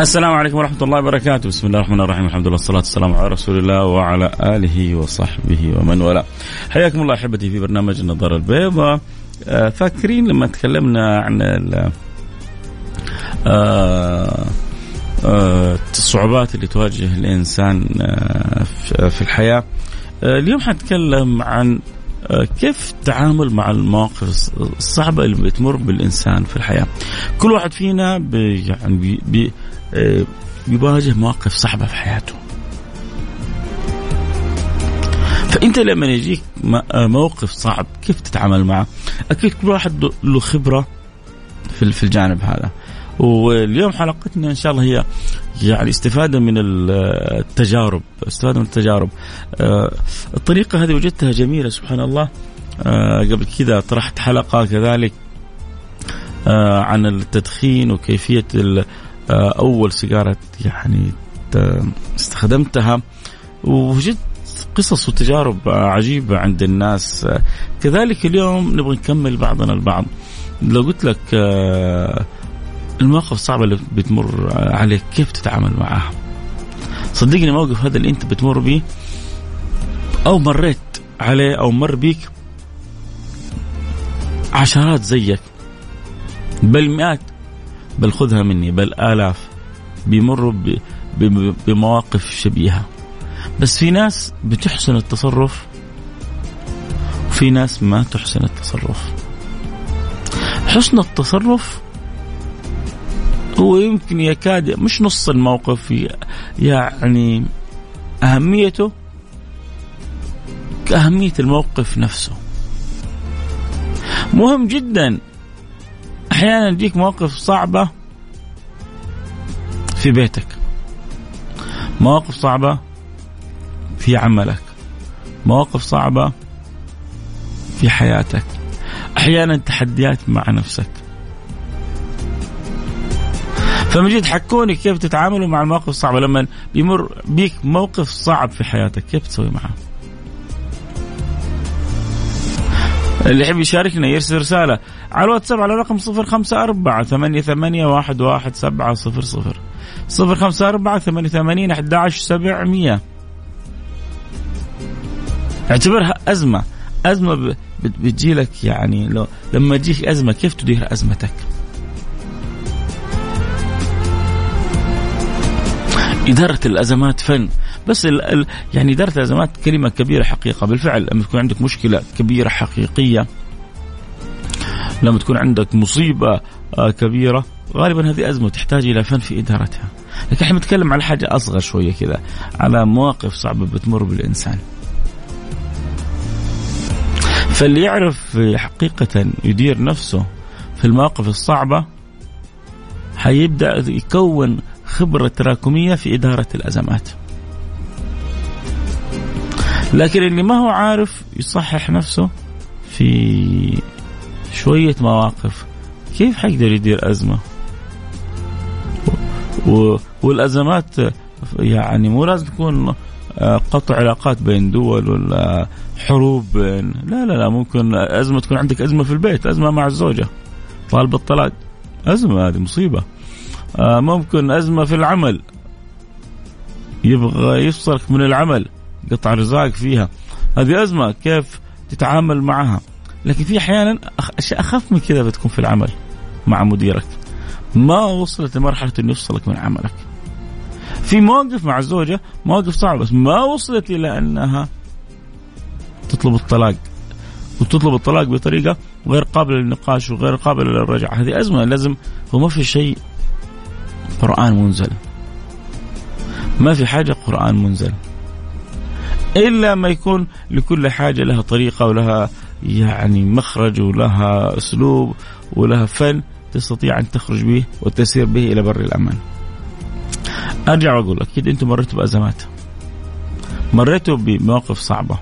السلام عليكم ورحمة الله وبركاته، بسم الله الرحمن الرحيم، الحمد لله والصلاة والسلام على رسول الله وعلى آله وصحبه ومن والاه. حياكم الله أحبتي في برنامج النظارة البيضاء. آه، فاكرين لما تكلمنا عن آه، آه، الصعوبات اللي تواجه الإنسان في الحياة. اليوم حنتكلم عن كيف التعامل مع المواقف الصعبة اللي بتمر بالإنسان في الحياة كل واحد فينا بي يعني بي بي بيواجه مواقف صعبة في حياته. فأنت لما يجيك موقف صعب كيف تتعامل معه؟ أكيد كل واحد له خبرة في الجانب هذا. واليوم حلقتنا إن شاء الله هي يعني استفادة من التجارب استفادة من التجارب. آه، الطريقة هذه وجدتها جميلة سبحان الله. آه، قبل كذا طرحت حلقة كذلك آه، عن التدخين وكيفية أول سيجارة يعني استخدمتها ووجدت قصص وتجارب عجيبة عند الناس. كذلك اليوم نبغى نكمل بعضنا البعض. لو قلت لك المواقف الصعبة اللي بتمر عليك كيف تتعامل معها؟ صدقني الموقف هذا اللي أنت بتمر به أو مريت عليه أو مر بيك عشرات زيك. بل مئات بل خذها مني بل آلاف بيمروا بمواقف شبيهة. بس في ناس بتحسن التصرف وفي ناس ما تحسن التصرف. حسن التصرف هو يمكن يكاد مش نص الموقف يعني أهميته كأهمية الموقف نفسه. مهم جدا أحيانا يجيك مواقف صعبة في بيتك. مواقف صعبة في عملك. مواقف صعبة في حياتك. أحيانا تحديات مع نفسك. فمن جد حكوني كيف تتعاملوا مع المواقف الصعبة. لما بيمر بيك موقف صعب في حياتك كيف تسوي معه؟ اللي يحب يشاركنا يرسل رسالة على الواتساب على رقم صفر خمسة أربعة ثمانية, ثمانية واحد, واحد سبعة صفر صفر. صفر خمسة أربعة ثمانية ثمانين أحد عشر سبعمية. اعتبرها أزمة. أزمة بتجي لك يعني لو لما تجيك أزمة كيف تدير أزمتك؟ إدارة الأزمات فن. بس ال ال يعني إدارة الأزمات كلمة كبيرة حقيقة. بالفعل لما تكون عندك مشكلة كبيرة حقيقية لما تكون عندك مصيبة آه، كبيرة غالبا هذه أزمة تحتاج إلى فن في إدارتها. لكن إحنا بنتكلم على حاجة أصغر شوية كذا على مواقف صعبة بتمر بالإنسان. فاللي يعرف حقيقة يدير نفسه في المواقف الصعبة حيبدأ يكون خبرة تراكمية في إدارة الأزمات. لكن اللي ما هو عارف يصحح نفسه في شوية مواقف. كيف حيقدر يدير أزمة؟ و... والأزمات يعني مو لازم تكون آه، قطع علاقات بين دول ولا حروب بين لا لا لا ممكن أزمة تكون عندك أزمة في البيت أزمة مع الزوجة طالب الطلاق أزمة هذه مصيبة. آه، ممكن أزمة في العمل يبغى يفصلك من العمل. قطع رزاق فيها. هذه أزمة كيف تتعامل معها. لكن في أحيانا أشياء أخف من كذا بتكون في العمل مع مديرك. ما وصلت لمرحلة أنه يفصلك من عملك. في مواقف مع الزوجة مواقف صعبة بس ما وصلت إلى أنها تطلب الطلاق. وتطلب الطلاق بطريقة غير قابلة للنقاش وغير قابلة للرجعة. هذه أزمة لازم هو ما في شيء قرآن منزل. ما في حاجة قرآن منزل. إلا ما يكون لكل حاجة لها طريقة ولها يعني مخرج ولها أسلوب ولها فن تستطيع أن تخرج به وتسير به إلى بر الأمان. أرجع وأقول أكيد أنتم مريتوا بأزمات. مريتوا بمواقف صعبة.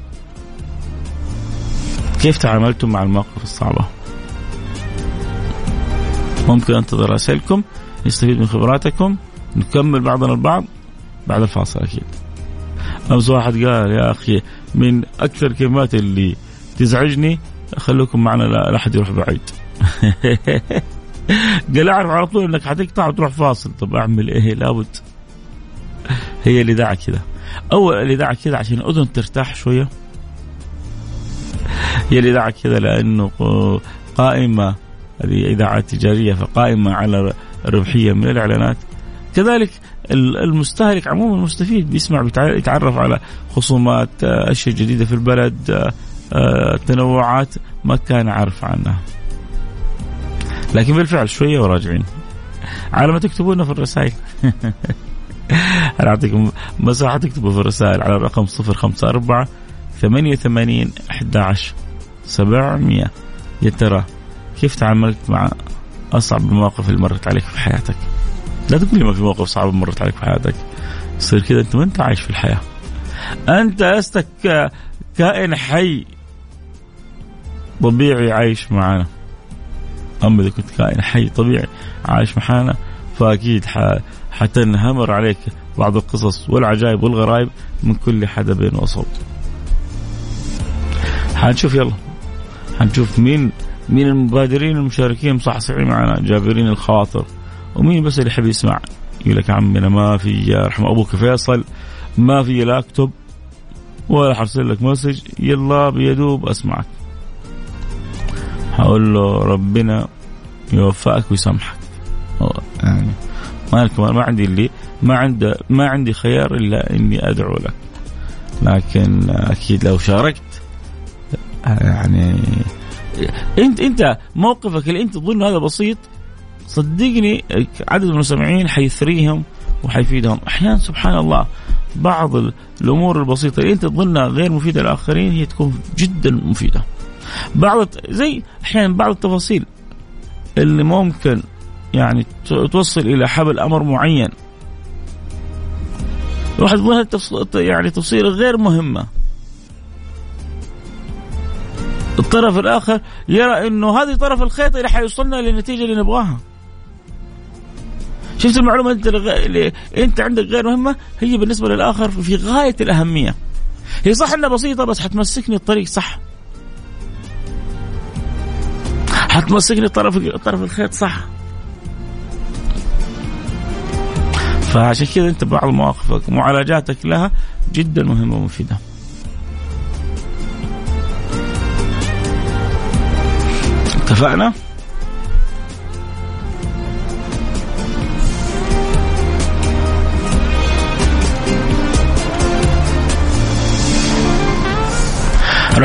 كيف تعاملتم مع المواقف الصعبة؟ ممكن أنتظر رسائلكم نستفيد من خبراتكم نكمل بعضنا البعض بعد الفاصل أكيد. أمس واحد قال يا أخي من أكثر الكلمات اللي تزعجني خلوكم معنا لا أحد يروح بعيد. قال أعرف على طول إنك حتقطع وتروح فاصل. طب أعمل إيه؟ لابد. هي الاذاعه كذا أول الاذاعه كذا عشان الأذن ترتاح شوية. هي الاذاعه كذا لأنه قائمة هذه اذاعات تجارية فقائمة على ربحيه من الإعلانات. كذلك المستهلك عموما المستفيد بيسمع يتعرف على خصومات أشياء جديدة في البلد تنوعات ما كان عارف عنها. لكن بالفعل شوية وراجعين. على ما تكتبونا في الرسائل. أنا أعطيكم مساحة تكتبوا في الرسائل على الرقم 054 88 11 700 يا ترى كيف تعاملت مع أصعب المواقف اللي مرت عليك في حياتك؟ لا تقول لي ما في موقف صعب مرت عليك في حياتك. يصير كذا أنت ما انت عايش في الحياة. أنت لست كائن حي. طبيعي عايش معنا أما إذا كنت كائن حي طبيعي عايش معنا فأكيد حتنهمر عليك بعض القصص والعجائب والغرائب من كل حدب وصوت. حنشوف يلا. حنشوف مين مين المبادرين المشاركين مصحصحين معنا. جابرين الخواطر ومين بس اللي يحب يسمع؟ يقول لك عمنا ما في رحم أبوك فيصل ما في لا اكتب ولا حرسل لك مسج يلا بيدوب أسمعك. هقول له ربنا يوفقك ويسامحك. يعني ما ما عندي اللي ما عندي ما عندي خيار إلا إني أدعو لك. لكن أكيد لو شاركت يعني إنت إنت موقفك اللي إنت تظن هذا بسيط صدقني عدد المستمعين حيثريهم وحيفيدهم. أحيانا سبحان الله بعض الأمور البسيطة اللي انت تظنها غير مفيدة للآخرين هي تكون جدا مفيدة. بعض زي أحيانا بعض التفاصيل اللي ممكن يعني توصل إلى حبل أمر معين. الواحد يظن يعني تفصيله غير مهمة. الطرف الآخر يرى إنه هذه طرف الخيط اللي حيوصلنا للنتيجة اللي نبغاها. شفت المعلومة أنت اللي أنت عندك غير مهمة هي بالنسبة للآخر في غاية الأهمية هي صح إنها بسيطة بس حتمسكني الطريق صح حتمسكني طرف طرف الخيط صح فعشان كذا أنت بعض مواقفك ومعالجاتك لها جدا مهمة ومفيدة. اتفقنا؟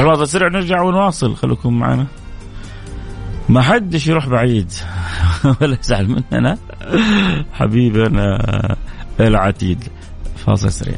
نروح السريع نرجع ونواصل. خليكم معنا. ما حدش يروح بعيد. ولا يزعل مننا. حبيبنا العتيد. فاصل سريع.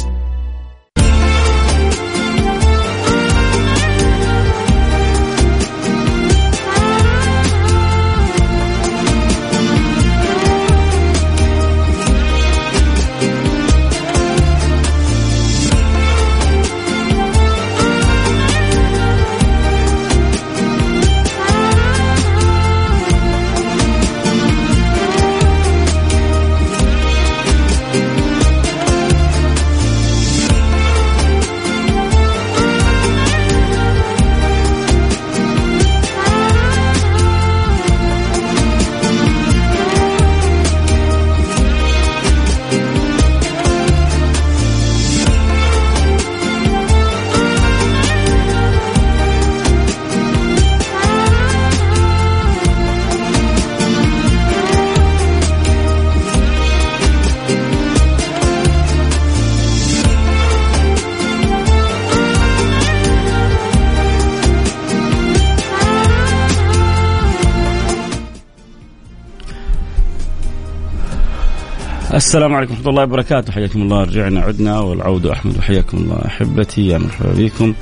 السلام عليكم ورحمة الله وبركاته. حياكم الله. رجعنا عدنا والعود أحمد وحياكم الله. أحبتي يا مرحبا بكم.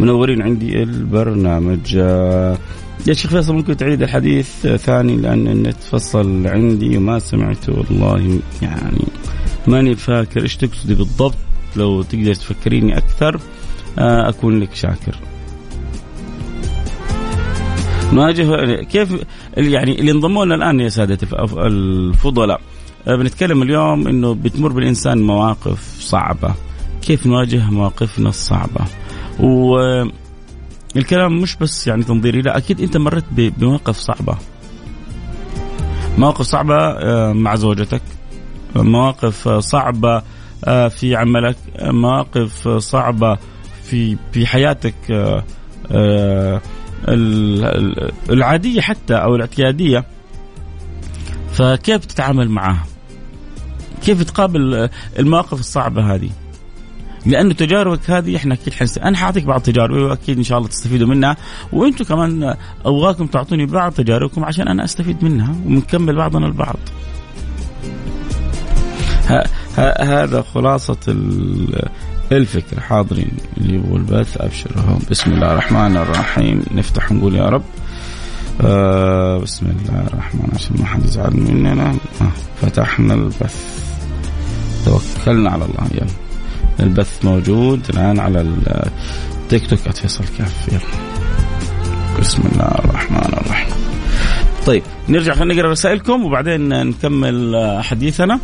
منورين عندي البرنامج. يا شيخ فيصل ممكن تعيد الحديث ثاني؟ لأن النت فصل عندي وما سمعته والله. يعني ماني فاكر إيش تقصدي بالضبط. لو تقدر تفكريني أكثر آه، أكون لك شاكر. نواجه كيف يعني اللي انضموا لنا الآن يا سادتي الفضلاء. آه، بنتكلم اليوم إنه بتمر بالإنسان مواقف صعبة. كيف نواجه مواقفنا الصعبة؟ و الكلام مش بس يعني تنظيري لا أكيد أنت مريت بمواقف صعبة. مواقف صعبة آه، مع زوجتك. مواقف صعبة آه، في عملك. مواقف صعبة في في حياتك العادية حتى أو الاعتيادية. فكيف تتعامل معها؟ كيف تقابل المواقف الصعبة هذه؟ لأنه تجاربك هذه إحنا أكيد حنس... أنا حاعطيك بعض تجاربي وأكيد إن شاء الله تستفيدوا منها. وأنتم كمان أبغاكم تعطوني بعض تجاربكم عشان أنا أستفيد منها ونكمل بعضنا البعض. ه... ه... هذا خلاصة ال... الفكرة. حاضرين. اللي هو البث. ابشر بسم الله الرحمن الرحيم. نفتح نقول يا رب. آه بسم الله الرحمن عشان ما حد يزعل مننا. آه فتحنا البث. توكلنا على الله يلا. البث موجود الآن على التيك توك @فيصل كاف يلا. بسم الله الرحمن الرحيم. طيب نرجع خلينا نقرأ رسائلكم وبعدين نكمل حديثنا.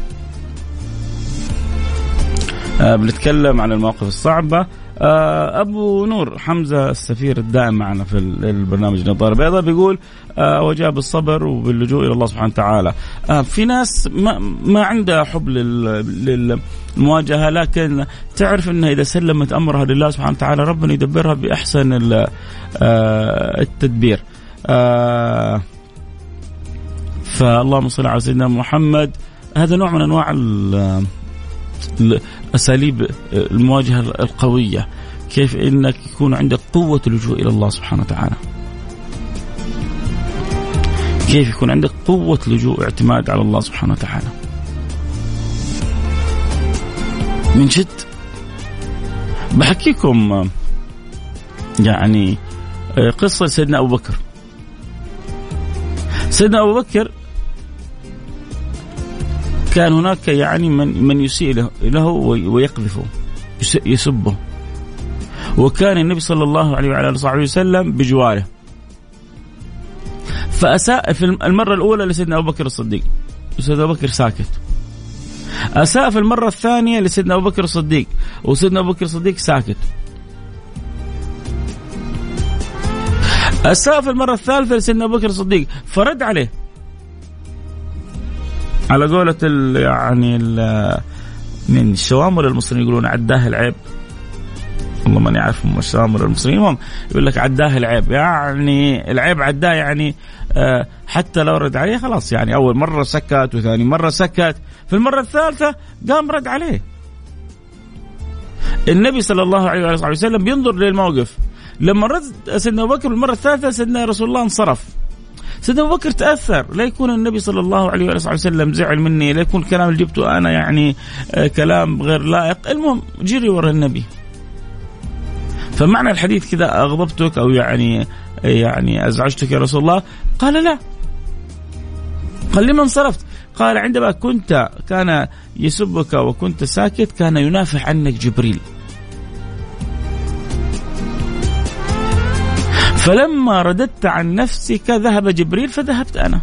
آه بنتكلم عن المواقف الصعبة. آه أبو نور حمزة السفير الدائم معنا في البرنامج نظارة بيضاء بيقول آه وجاء بالصبر وباللجوء إلى الله سبحانه وتعالى. آه في ناس ما, ما عندها حب للمواجهة لكن تعرف إنها إذا سلمت أمرها لله سبحانه وتعالى ربنا يدبرها بأحسن آه التدبير. آه فاللهم صل على سيدنا محمد هذا نوع من أنواع اساليب المواجهة القوية. كيف إنك يكون عندك قوة اللجوء إلى الله سبحانه وتعالى. كيف يكون عندك قوة لجوء اعتماد على الله سبحانه وتعالى. من جد بحكيكم يعني قصة سيدنا أبو بكر. سيدنا أبو بكر كان هناك يعني من من يسيء له ويقذفه يسبه. وكان النبي صلى الله عليه وعلى آله وسلم بجواره. فأساء في المرة الأولى لسيدنا أبو بكر الصديق. سيدنا أبو بكر ساكت. أساء في المرة الثانية لسيدنا أبو بكر الصديق. وسيدنا أبو بكر الصديق ساكت. أساء في المرة الثالثة لسيدنا أبو بكر الصديق. فرد عليه. على قولة ال يعني ال من الشوامر المصريين يقولون عداه العيب. والله ماني عارف هم الشوامر المصريين. المهم يقول لك عداه العيب. يعني العيب عداه يعني آه حتى لو رد عليه خلاص. يعني أول مرة سكت وثاني مرة سكت. في المرة الثالثة قام رد عليه. النبي صلى الله عليه وسلم بينظر للموقف. لما رد سيدنا أبو بكر المرة الثالثة سيدنا رسول الله انصرف. سيدنا أبو بكر تأثر. لا يكون النبي صلى الله عليه وسلم زعل مني لا يكون الكلام اللي جبته أنا يعني آه، كلام غير لائق. المهم جري ورا النبي. فمعنى الحديث كذا أغضبتك أو يعني يعني أزعجتك يا رسول الله؟ قال لا. قال لما انصرفت قال عندما كنت كان يسبك وكنت ساكت كان ينافح عنك جبريل. فلما رددت عن نفسك ذهب جبريل فذهبت أنا.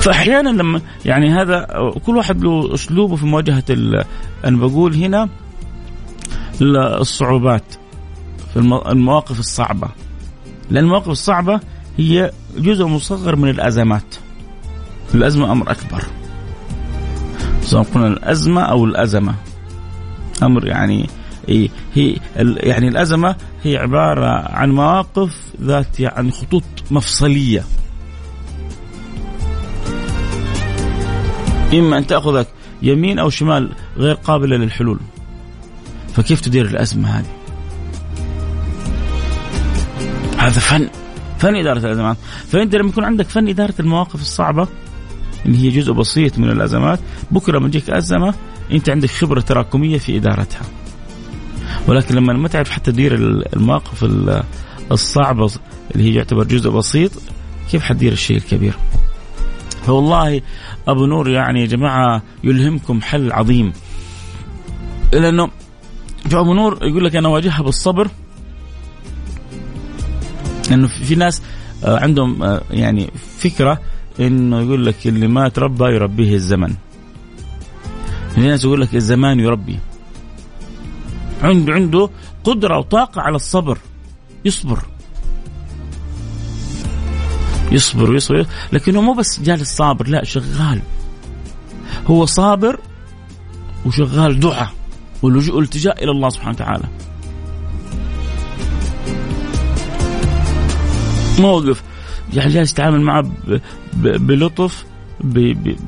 فأحيانا لما يعني هذا كل واحد له أسلوبه في مواجهة أنا بقول هنا الصعوبات في المواقف الصعبة. لأن المواقف الصعبة هي جزء مصغر من الأزمات. الأزمة أمر أكبر. سواء قلنا الأزمة أو الأزمة. أمر يعني هي يعني الأزمة هي عبارة عن مواقف ذات يعني خطوط مفصلية. إما أن تأخذك يمين أو شمال غير قابلة للحلول. فكيف تدير الأزمة هذه؟ هذا فن فن إدارة الأزمات. فانت لما يكون عندك فن إدارة المواقف الصعبة اللي هي جزء بسيط من الأزمات بكرة لما تجيك أزمة انت عندك خبرة تراكمية في إدارتها. ولكن لما ما تعرف حتى تدير المواقف الصعبة اللي هي يعتبر جزء بسيط كيف حتدير الشيء الكبير؟ فوالله أبو نور يعني يا جماعة يلهمكم حل عظيم. لأنه في أبو نور يقول لك أنا أواجهها بالصبر. لأنه في ناس آه، عندهم آه، يعني فكرة إنه يقول لك اللي ما تربى يربيه الزمن. في ناس يقول لك الزمان يربي عنده عنده قدرة وطاقة على الصبر. يصبر. يصبر ويصبر. لكنه مو بس جالس صابر لا شغال. هو صابر وشغال دعاء ولجوء التجاء إلى الله سبحانه وتعالى. موقف. يعني جالس يتعامل معه بلطف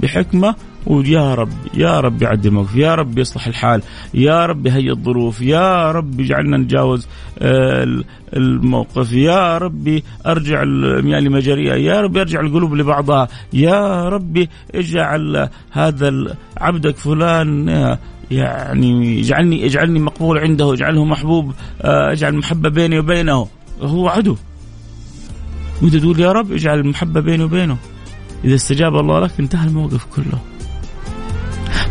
بحكمة ويا رب يا رب يعدي الموقف يا رب يصلح الحال يا رب يهيئ الظروف يا رب يجعلنا نتجاوز آه، الموقف يا ربي أرجع المياه لمجاريها يا رب يرجع القلوب لبعضها يا ربي اجعل هذا عبدك فلان آه، يعني اجعلني اجعلني مقبول عنده اجعله محبوب آه، اجعل المحبة بيني وبينه. هو عدو. وانت تقول يا رب اجعل المحبة بيني وبينه. إذا استجاب الله لك انتهى الموقف كله.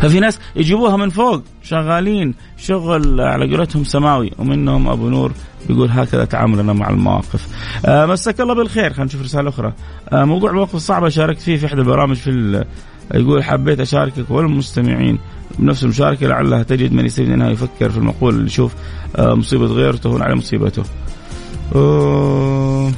ففي ناس يجيبوها من فوق شغالين شغل على قولتهم سماوي ومنهم أبو نور بيقول هكذا تعاملنا مع المواقف. آه مساك الله بالخير. خلينا نشوف رسالة أخرى. آه موضوع المواقف الصعبه شاركت فيه في إحدى البرامج في يقول حبيت أشاركك والمستمعين بنفس المشاركة لعلها تجد من يستفيد منها يفكر في المقول اللي يشوف آه مصيبة غيره تهون على مصيبته. آه.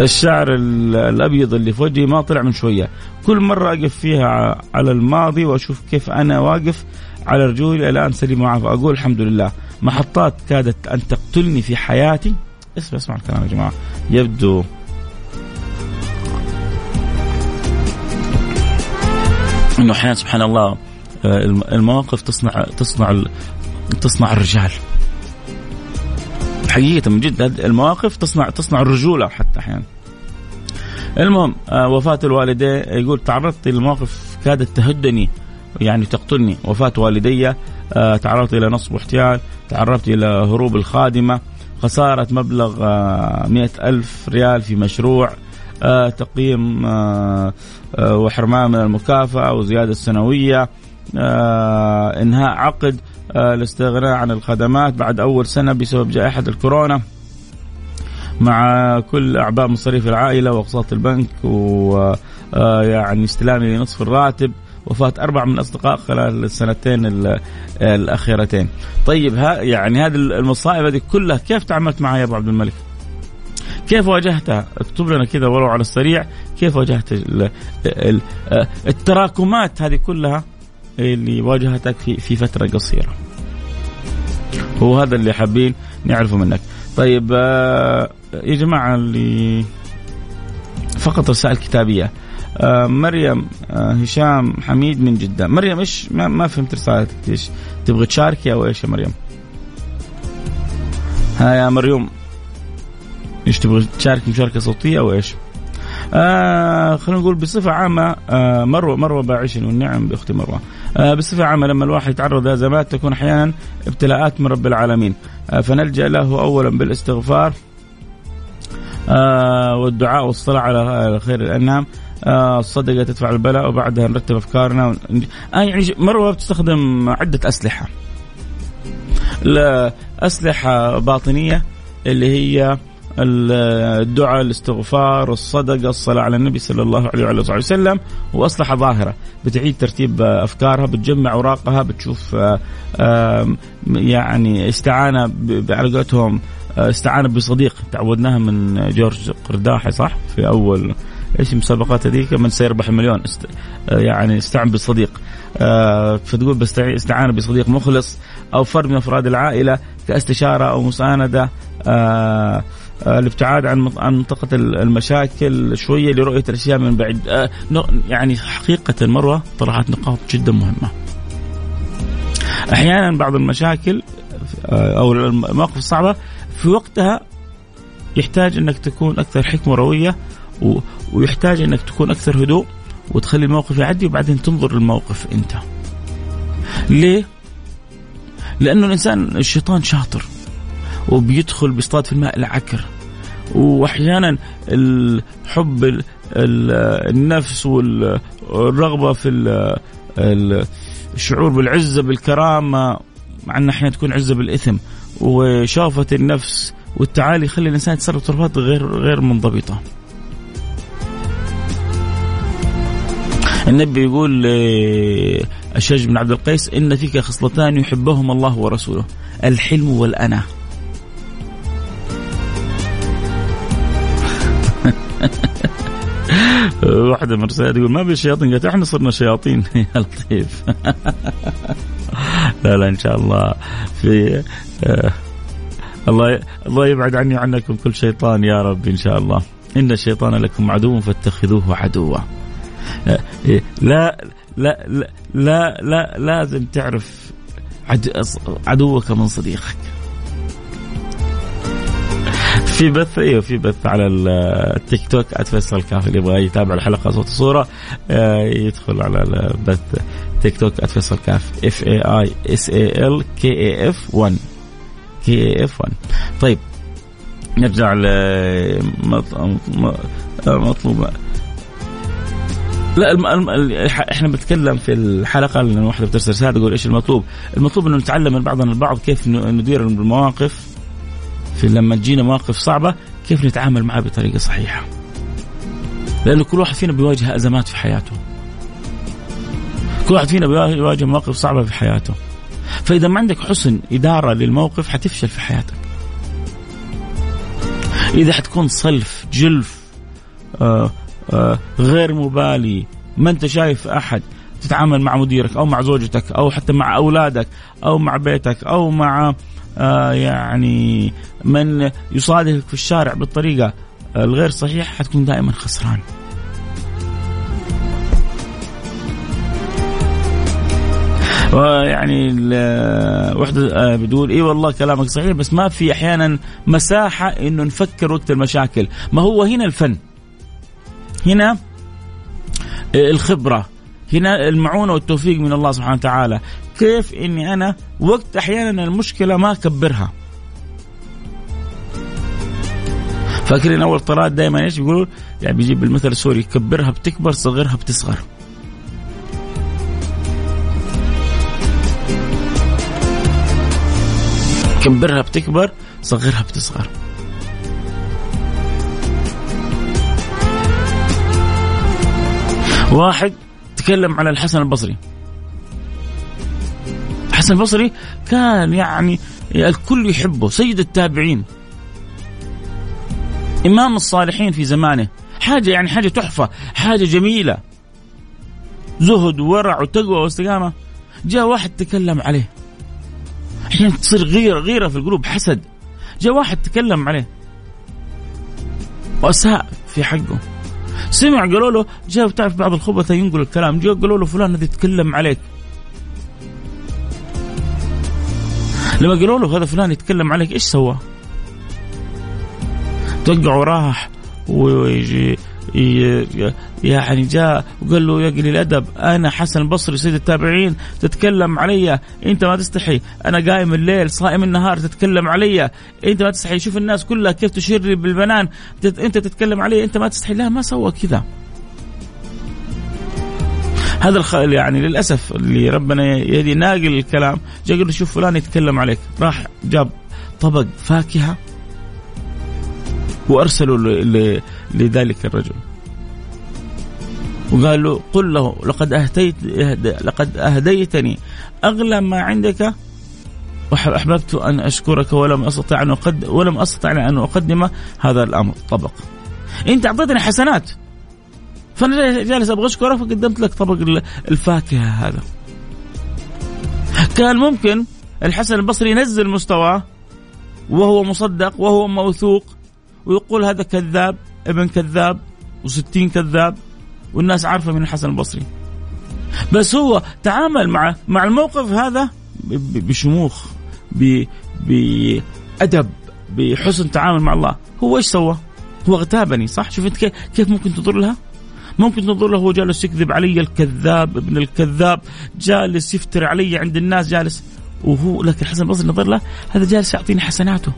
الشعر الأبيض اللي في وجهي ما طلع من شوية. كل مرة أقف فيها على الماضي وأشوف كيف أنا واقف على رجولي الآن سليم وعافى. أقول الحمد لله. محطات كادت أن تقتلني في حياتي. اسمع اسمع الكلام يا جماعة. يبدو. إنه أحيانا سبحان الله آه، المواقف تصنع تصنع تصنع الرجال. حقيقة من جد المواقف تصنع تصنع الرجولة حتى أحيانا. المهم آه، وفاة الوالدين يقول تعرضت لمواقف كادت تهدني يعني تقتلني. وفاة والدي آه، تعرضت إلى نصب واحتيال تعرضت إلى هروب الخادمة. خسارة مبلغ آه، مئة ألف ريال في مشروع تقييم وحرمان من المكافأة وزيادة السنوية إنهاء عقد. الاستغناء عن الخدمات بعد أول سنة بسبب جائحة الكورونا مع كل أعباء مصاريف العائلة وأقساط البنك ويعني استلامي لنصف الراتب. وفاة أربعة من الأصدقاء خلال السنتين الأخيرتين. طيب ها يعني هذه المصائب هذه كلها كيف تعاملت معها يا أبو عبد الملك؟ كيف واجهتها؟ اكتب لنا كذا ولو على السريع. كيف واجهت التراكمات هذه كلها؟ اللي واجهتك في في فترة قصيرة. هو هذا اللي حابين نعرفه منك. طيب آه، يا جماعة اللي فقط رسائل كتابية. آه مريم آه هشام حميد من جدة. مريم إيش؟ ما, فهمت رسالتك. إيش؟ تبغى تشاركي أو إيش يا مريم؟ ها يا مريم. إيش تبغى تشاركي؟ مشاركة صوتية أو إيش؟ آه خلينا نقول بصفة عامة آه مروة مروة باعشن والنعم بأختي مروة. آه بصفة عامة لما الواحد يتعرض لأزمات تكون أحيانا ابتلاءات من رب العالمين آه فنلجأ له أولا بالاستغفار آه والدعاء والصلاة على خير الأنام آه الصدقة تدفع البلاء وبعدها نرتب. آه يعني مروة بتستخدم عدة أسلحة أسلحة باطنية اللي هي الدعاء الاستغفار الصدقة الصلاة على النبي صلى الله عليه وعلى وسلم. وأصلحة ظاهرة بتعيد ترتيب أفكارها بتجمع أوراقها بتشوف يعني استعانة على قولتهم استعانة بصديق. تعودناها من جورج قرداحي صح؟ في أول إيش المسابقات هذيك؟ من سيربح المليون است... يعني استعن بصديق آه فتقول بستعان بصديق مخلص أو فرد من أفراد العائلة كاستشارة أو مساندة. آه آه، الابتعاد عن عن منطقة المشاكل شوية لرؤية الأشياء من بعيد آه، يعني حقيقة مروه طرحت نقاط جدا مهمة. أحيانا بعض المشاكل آه، أو المواقف الصعبة في وقتها يحتاج إنك تكون أكثر حكمة روية و... ويحتاج إنك تكون أكثر هدوء وتخلي الموقف يعدي وبعدين تنظر للموقف أنت. ليه؟ لأنه الإنسان الشيطان شاطر وبيدخل بيصطاد في الماء العكر وأحيانا الحب النفس والرغبة في الشعور بالعزة بالكرامة مع أن أحيانا تكون عزة بالإثم وشافه النفس والتعالي يخلي الإنسان يتصرف تصرفات غير غير منضبطة. النبي يقول الشج بن عبد القيس إن فيك خصلتان يحبهما الله ورسوله الحلم والأنا. واحدة من الرسائل يقول ما في شياطين. قالت إحنا صرنا شياطين. يا لطيف. لا لا إن شاء الله. في آه الله الله يبعد عني وعنكم كل شيطان يا رب إن شاء الله. إن الشيطان لكم عدو فاتخذوه عدوا. لا لا لا لا, لا لازم تعرف عدوك من صديقك. في بث أيوه في بث على التيك توك @فيصل كاف اللي يبغى يتابع الحلقة صوت وصوره آه، يدخل على البث تيك توك @فيصل كاف F A I S A L K A F 1 K A F 1 طيب نرجع ل مطلوب لا الم... الم... إحنا بنتكلم في الحلقة لأن واحدة بترسل رسالة تقول إيش المطلوب؟ المطلوب إنه نتعلم من بعضنا البعض كيف ندير المواقف في لما تجينا مواقف صعبة كيف نتعامل معها بطريقة صحيحة. لأنه كل واحد فينا بيواجه أزمات في حياته. كل واحد فينا بيواجه مواقف صعبة في حياته. فإذا ما عندك حسن إدارة للموقف حتفشل في حياتك. إذا حتكون صلف جلف آه آه غير مبالي ما أنت شايف أحد تتعامل مع مديرك أو مع زوجتك أو حتى مع أولادك أو مع بيتك أو مع آه يعني من يصادفك في الشارع بالطريقة الغير صحيحة حتكون دائما خسران. ويعني وحدة آه، بتقول إي والله كلامك صحيح بس ما في أحيانا مساحة إنه نفكر وقت المشاكل، ما هو هنا الفن. هنا الخبرة، هنا المعونة والتوفيق من الله سبحانه وتعالى، كيف إني أنا وقت أحيانا المشكلة ما أكبرها. فاكرين أول طراد دائما إيش بيقولوا؟ يعني بيجيب المثل السوري كبرها بتكبر صغرها بتصغر. كبرها بتكبر صغرها بتصغر. واحد تكلم على الحسن البصري. الحسن البصري كان يعني الكل يحبه سيد التابعين. إمام الصالحين في زمانه. حاجة يعني حاجة تحفة حاجة جميلة. زهد وورع وتقوى واستقامة. جاء واحد تكلم عليه. أحيانا تصير غيرة غيرة في القلوب حسد. جاء واحد تكلم عليه. وأساء في حقه. سمع قالوا له جاء بتعرف بعض الخبثة ينقل الكلام جاء قالوا له فلان الذي يتكلم عليك. لما قالوا له هذا فلان يتكلم عليك إيش سوى؟ توقع وراح ويجي يعني جاء وقال له يا قليل الأدب أنا حسن البصري سيد التابعين تتكلم علي أنت ما تستحي أنا قايم الليل صائم النهار تتكلم علي أنت ما تستحي شوف الناس كلها كيف تشير لي بالبنان أنت تتكلم علي أنت ما تستحي لا ما سوى كذا هذا الخ... يعني للأسف اللي ربنا يهدي ناقل الكلام. جاء قال له شوف فلان يتكلم عليك. راح جاب طبق فاكهة وارسلوا ل... لذلك الرجل. وقال له قل له لقد اهديت لقد أهديتني. أغلى ما عندك واحببت أن أشكرك ولم أستطع أن اقدم ولم أستطع أن أقدم هذا الأمر. طبق. انت اعطيتني حسنات فأنا جالس أبغى أشكرك فقدمت لك طبق الفاكهة هذا كان ممكن الحسن البصري ينزل مستواه وهو مصدق وهو موثوق ويقول هذا كذاب ابن كذاب وستين كذاب والناس عارفة من الحسن البصري بس هو تعامل مع مع الموقف هذا بشموخ بأدب بحسن تعامل مع الله هو إيش سوى؟ هو اغتابني صح؟ شوف انت كيف ممكن تضر لها؟ ممكن تنظر له هو جالس يكذب علي الكذاب ابن الكذاب جالس يفتر علي عند الناس جالس. وهو لكن حسن البصري نظر له هذا جالس يعطيني حسناته.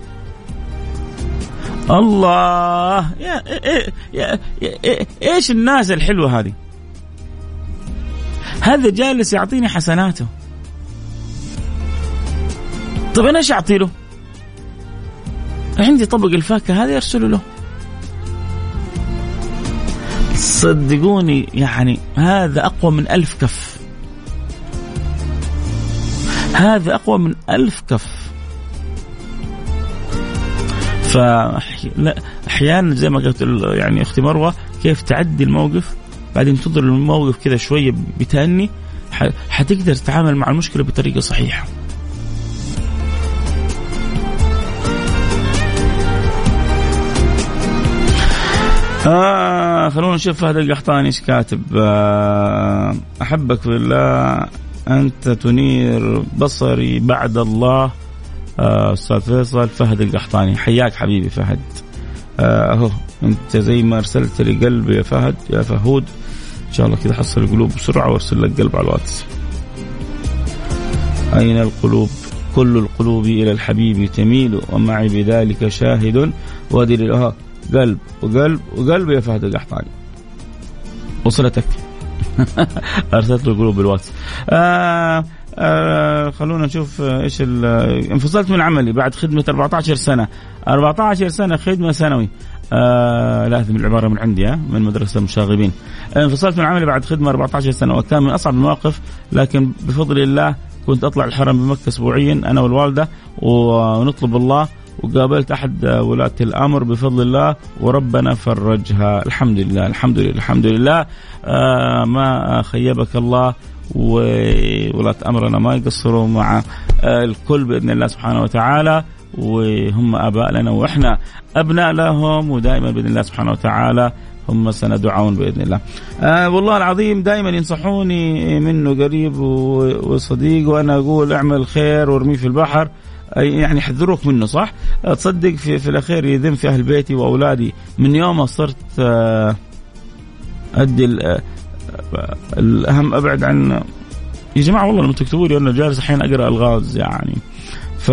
الله! يا, يا, يا, يا إيش الناس الحلوة هذه؟ هذا جالس يعطيني حسناته. طيب أنا إيش أعطي له؟ عندي طبق الفاكهة هذا يرسله له. صدقوني يعني هذا أقوى من ألف كف. هذا أقوى من ألف كف. فأحيانا زي ما قلت يعني أختي مروة كيف تعدي الموقف؟ بعدين تنظر الموقف كذا شوية بتأني حتقدر تتعامل مع المشكلة بطريقة صحيحة. آه خلونا نشوف فهد القحطاني إيش كاتب. آه أحبك في الله أنت تنير بصري بعد الله. آه أستاذ فيصل فهد القحطاني. حياك حبيبي فهد. آه، أهو أنت زي ما أرسلت لي قلب يا فهد يا فهود. إن شاء الله كذا حصل القلوب بسرعة وأرسل لك قلب على الواتس. أين القلوب؟ كل القلوب إلى الحبيب تميل ومعي بذلك شاهد. ودليل قلب وقلب وقلب يا فهد القحطاني. وصلتك. أرسلت له قلوب بالواتس. آه آه خلونا نشوف إيش انفصلت من عملي بعد خدمة 14 سنة. 14 سنة خدمة سنوي. آه لازم العبارة من عندي من مدرسة المشاغبين انفصلت من عملي بعد خدمة 14 سنة وكان من أصعب المواقف لكن بفضل الله كنت أطلع الحرم بمكة اسبوعيا أنا والوالدة ونطلب الله وقابلت أحد ولاة الأمر بفضل الله وربنا فرجها. الحمد لله الحمد لله الحمد لله. آه ما خيبك الله وولاة أمرنا ما يقصروا مع آه الكل بإذن الله سبحانه وتعالى. وهم اباء لنا وإحنا أبناء لهم ودائما بإذن الله سبحانه وتعالى هم سندعون بإذن الله. آه والله العظيم دائما ينصحوني منه قريب وصديق وأنا أقول اعمل خير وارميه في البحر. يعني يحذروك منه صح؟ تصدق في, في الأخير يذم في أهل بيتي وأولادي من يوم ما صرت آه، أدي آه، الأهم أبعد عن يا جماعة والله لما تكتبوا لي أنا جالس أحيانا أقرأ الغاز يعني ف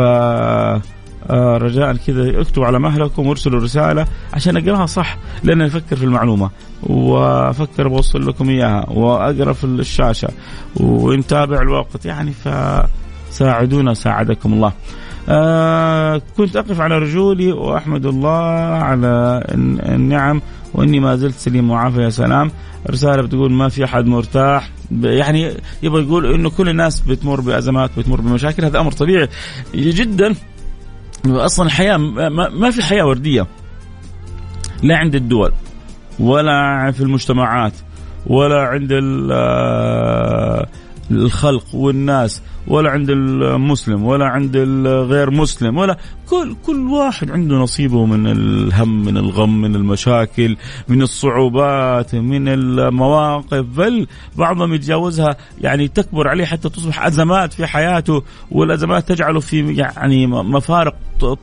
آه، رجاء كذا اكتبوا على مهلكم وارسلوا رسالة عشان أقراها صح لأن أفكر في المعلومة وأفكر بوصل لكم إياها وأقرأ في الشاشة ونتابع الوقت يعني فساعدونا ساعدكم الله. آه كنت أقف على رجولي وأحمد الله على النعم وإني ما زلت سليم وعافية يا سلام. رسالة بتقول ما في أحد مرتاح. يعني يبغى يقول إنه كل الناس بتمر بأزمات بتمر بمشاكل هذا أمر طبيعي. جدا أصلا الحياة ما في حياة وردية. لا عند الدول ولا في المجتمعات ولا عند الخلق والناس. ولا عند المسلم ولا عند الغير مسلم ولا كل كل واحد عنده نصيبه من الهم من الغم من المشاكل من الصعوبات من المواقف. بل بعضهم يتجاوزها يعني تكبر عليه حتى تصبح أزمات في حياته والأزمات تجعله في يعني مفارق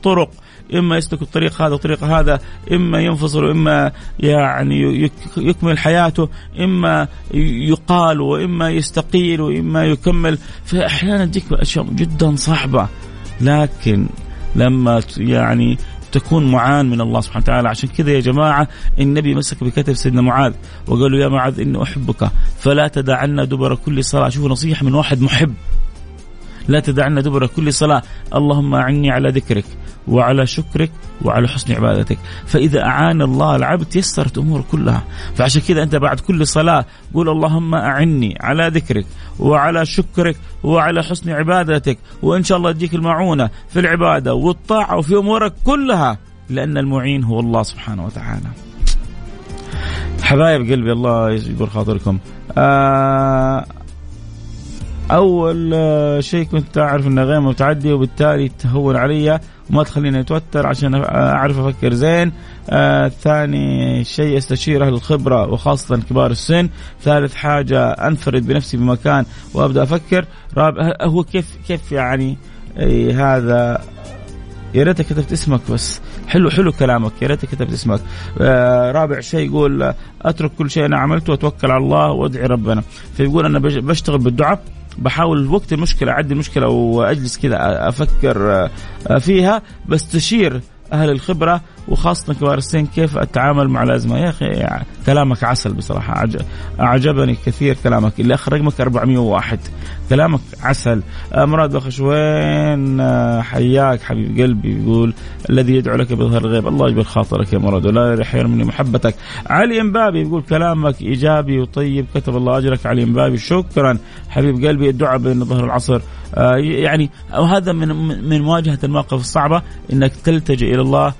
طرق إما يسلك الطريق هذا الطريق هذا إما ينفصل وإما يعني يكمل حياته إما يقال وإما يستقيل وإما يكمل. فأحيانا تجيك أشياء جدا صعبة. لكن لما يعني تكون معان من الله سبحانه وتعالى. عشان كذا يا جماعة النبي مسك بكتف سيدنا معاذ وقال له يا معاذ إني أحبك فلا تدعنا دبر كل صلاة. شوفوا نصيحة من واحد محب. لا تدعنا دبر كل صلاة. اللهم أعني على ذكرك وعلى شكرك وعلى حسن عبادتك. فإذا أعان الله العبد تيسرت أمور كلها. فعشان كذا أنت بعد كل صلاة قول اللهم أعني على ذكرك وعلى شكرك وعلى حسن عبادتك. وإن شاء الله يديك المعونة في العبادة والطاعة وفي أمورك كلها. لأن المعين هو الله سبحانه وتعالى. حبايب قلبي الله يجبر خاطركم. آه أول شيء كنت أعرف انها غير متعدي وبالتالي تهون علي وما تخليني أتوتر عشان أعرف أفكر زين. آه ثاني شيء استشير أهل الخبره وخاصة كبار السن. ثالث حاجة أنفرد بنفسي بمكان وأبدأ أفكر. رابع هو كيف كيف يعني هذا؟ يا ريتك كتبت اسمك بس. حلو حلو كلامك يا ريتك كتبت اسمك. آه رابع شيء يقول أترك كل شيء أنا عملته وأتوكل على الله وأدعي ربنا. فيقول أنا بشتغل بالدعاء. بحاول وقت المشكلة اعدي المشكلة وأجلس كذا أفكر آه، فيها بستشير أهل الخبرة وخاصة كبار السن كيف التعامل مع الأزمة؟ يا أخي كلامك عسل بصراحة. أعجبني كثير كلامك. اللي اخر رقمك 401 كلامك عسل. آه، مراد بخشوين آه، حياك حبيب قلبي يقول الذي يدعو لك بظهر الغيب. الله يجبر خاطرك يا مراد. ولا يحرمني محبتك. علي أمبابي يقول كلامك إيجابي وطيب. كتب الله أجرك علي أمبابي. شكرا حبيب قلبي. الدعاء بين ظهر العصر. آه، يعني وهذا من من مواجهة المواقف الصعبة إنك تلتجئ إلى الله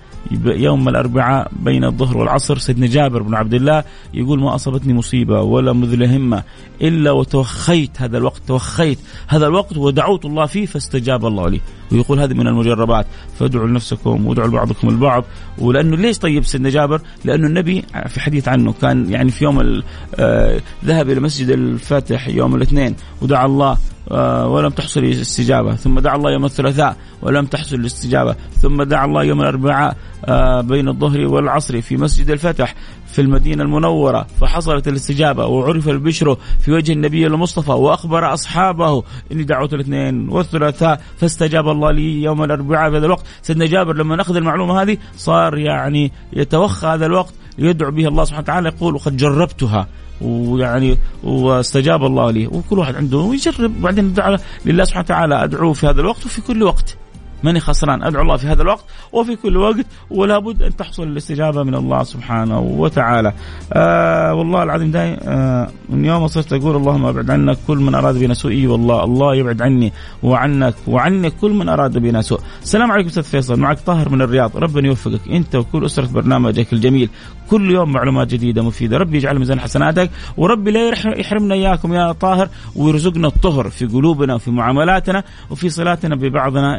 يوم الأربعاء بين الظهر والعصر سيدنا جابر بن عبد الله يقول ما أصابتني مصيبة ولا مذل همة إلا وتوخيت هذا الوقت توخيت هذا الوقت ودعوت الله فيه فاستجاب الله لي. ويقول هذه من المجربات. فادعوا لنفسكم وادعوا لبعضكم البعض. ولأنه ليش طيب سيدنا جابر؟ لأنه النبي في حديث عنه كان يعني في يوم آه، ذهب إلى مسجد الفاتح يوم الاثنين ودعا الله آه، ولم تحصل الاستجابة، ثم دعا الله يوم الثلاثاء ولم تحصل الاستجابة، ثم دعا الله يوم الأربعاء آه، بين الظهر والعصر في مسجد الفتح في المدينة المنورة فحصلت الاستجابة وعرف البشر في وجه النبي المصطفى وأخبر أصحابه إني دعوت الاثنين والثلاثاء فاستجاب الله لي يوم الأربعاء في هذا الوقت. سيدنا جابر لما نأخذ المعلومة هذه صار يعني يتوخى هذا الوقت يدعو به الله سبحانه وتعالى يقول وقد جربتها. ويعني واستجاب الله لي. وكل واحد عنده ويجرب وبعدين ادعو لله سبحانه وتعالى أدعوه في هذا الوقت وفي كل وقت. ماني خسران. أدعو الله في هذا الوقت وفي كل وقت ولا بد أن تحصل الاستجابة من الله سبحانه وتعالى. آه والله العظيم داي آه من يوم صرت أقول اللهم أبعد عنا كل من أراد بنا سوء. إي والله الله يبعد عني وعنك وعني كل من أراد بنا سوء. السلام عليكم أستاذ فيصل. معك طاهر من الرياض. ربنا يوفقك. أنت وكل أسرة برنامجك الجميل. كل يوم معلومات جديدة مفيدة. ربي يجعل ميزان حسناتك وربي لا يحرمنا إياكم يا طاهر ويرزقنا الطهر في قلوبنا وفي معاملاتنا وفي صلاتنا ببعضنا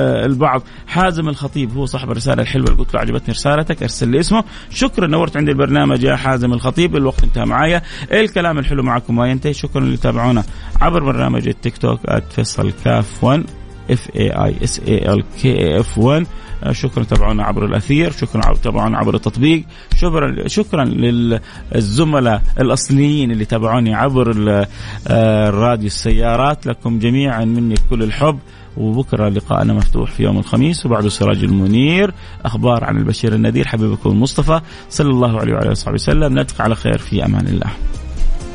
البعض. حازم الخطيب هو صاحب الرسالة الحلوة اللي قلت له عجبتني رسالتك ارسل لي اسمه. شكرا نورت عندي البرنامج يا حازم الخطيب الوقت انتهى معايا. الكلام الحلو معكم ما ينتهي. شكرا اللي تابعونا عبر برنامج التيك توك @فيصل كاف 1 F A I S A L K F 1 شكرا تابعونا عبر الأثير شكرا تابعونا عبر التطبيق. شكرا شكرا للزملاء الأصليين اللي تابعوني عبر آه، الراديو السيارات. لكم جميعا مني كل الحب. وبكرة لقاءنا مفتوح في يوم الخميس وبعده سراج المنير. أخبار عن البشير النذير حبيبكم المصطفى صلى الله عليه وعلى آله وصحبه وسلم. نلتقي على خير في أمان الله.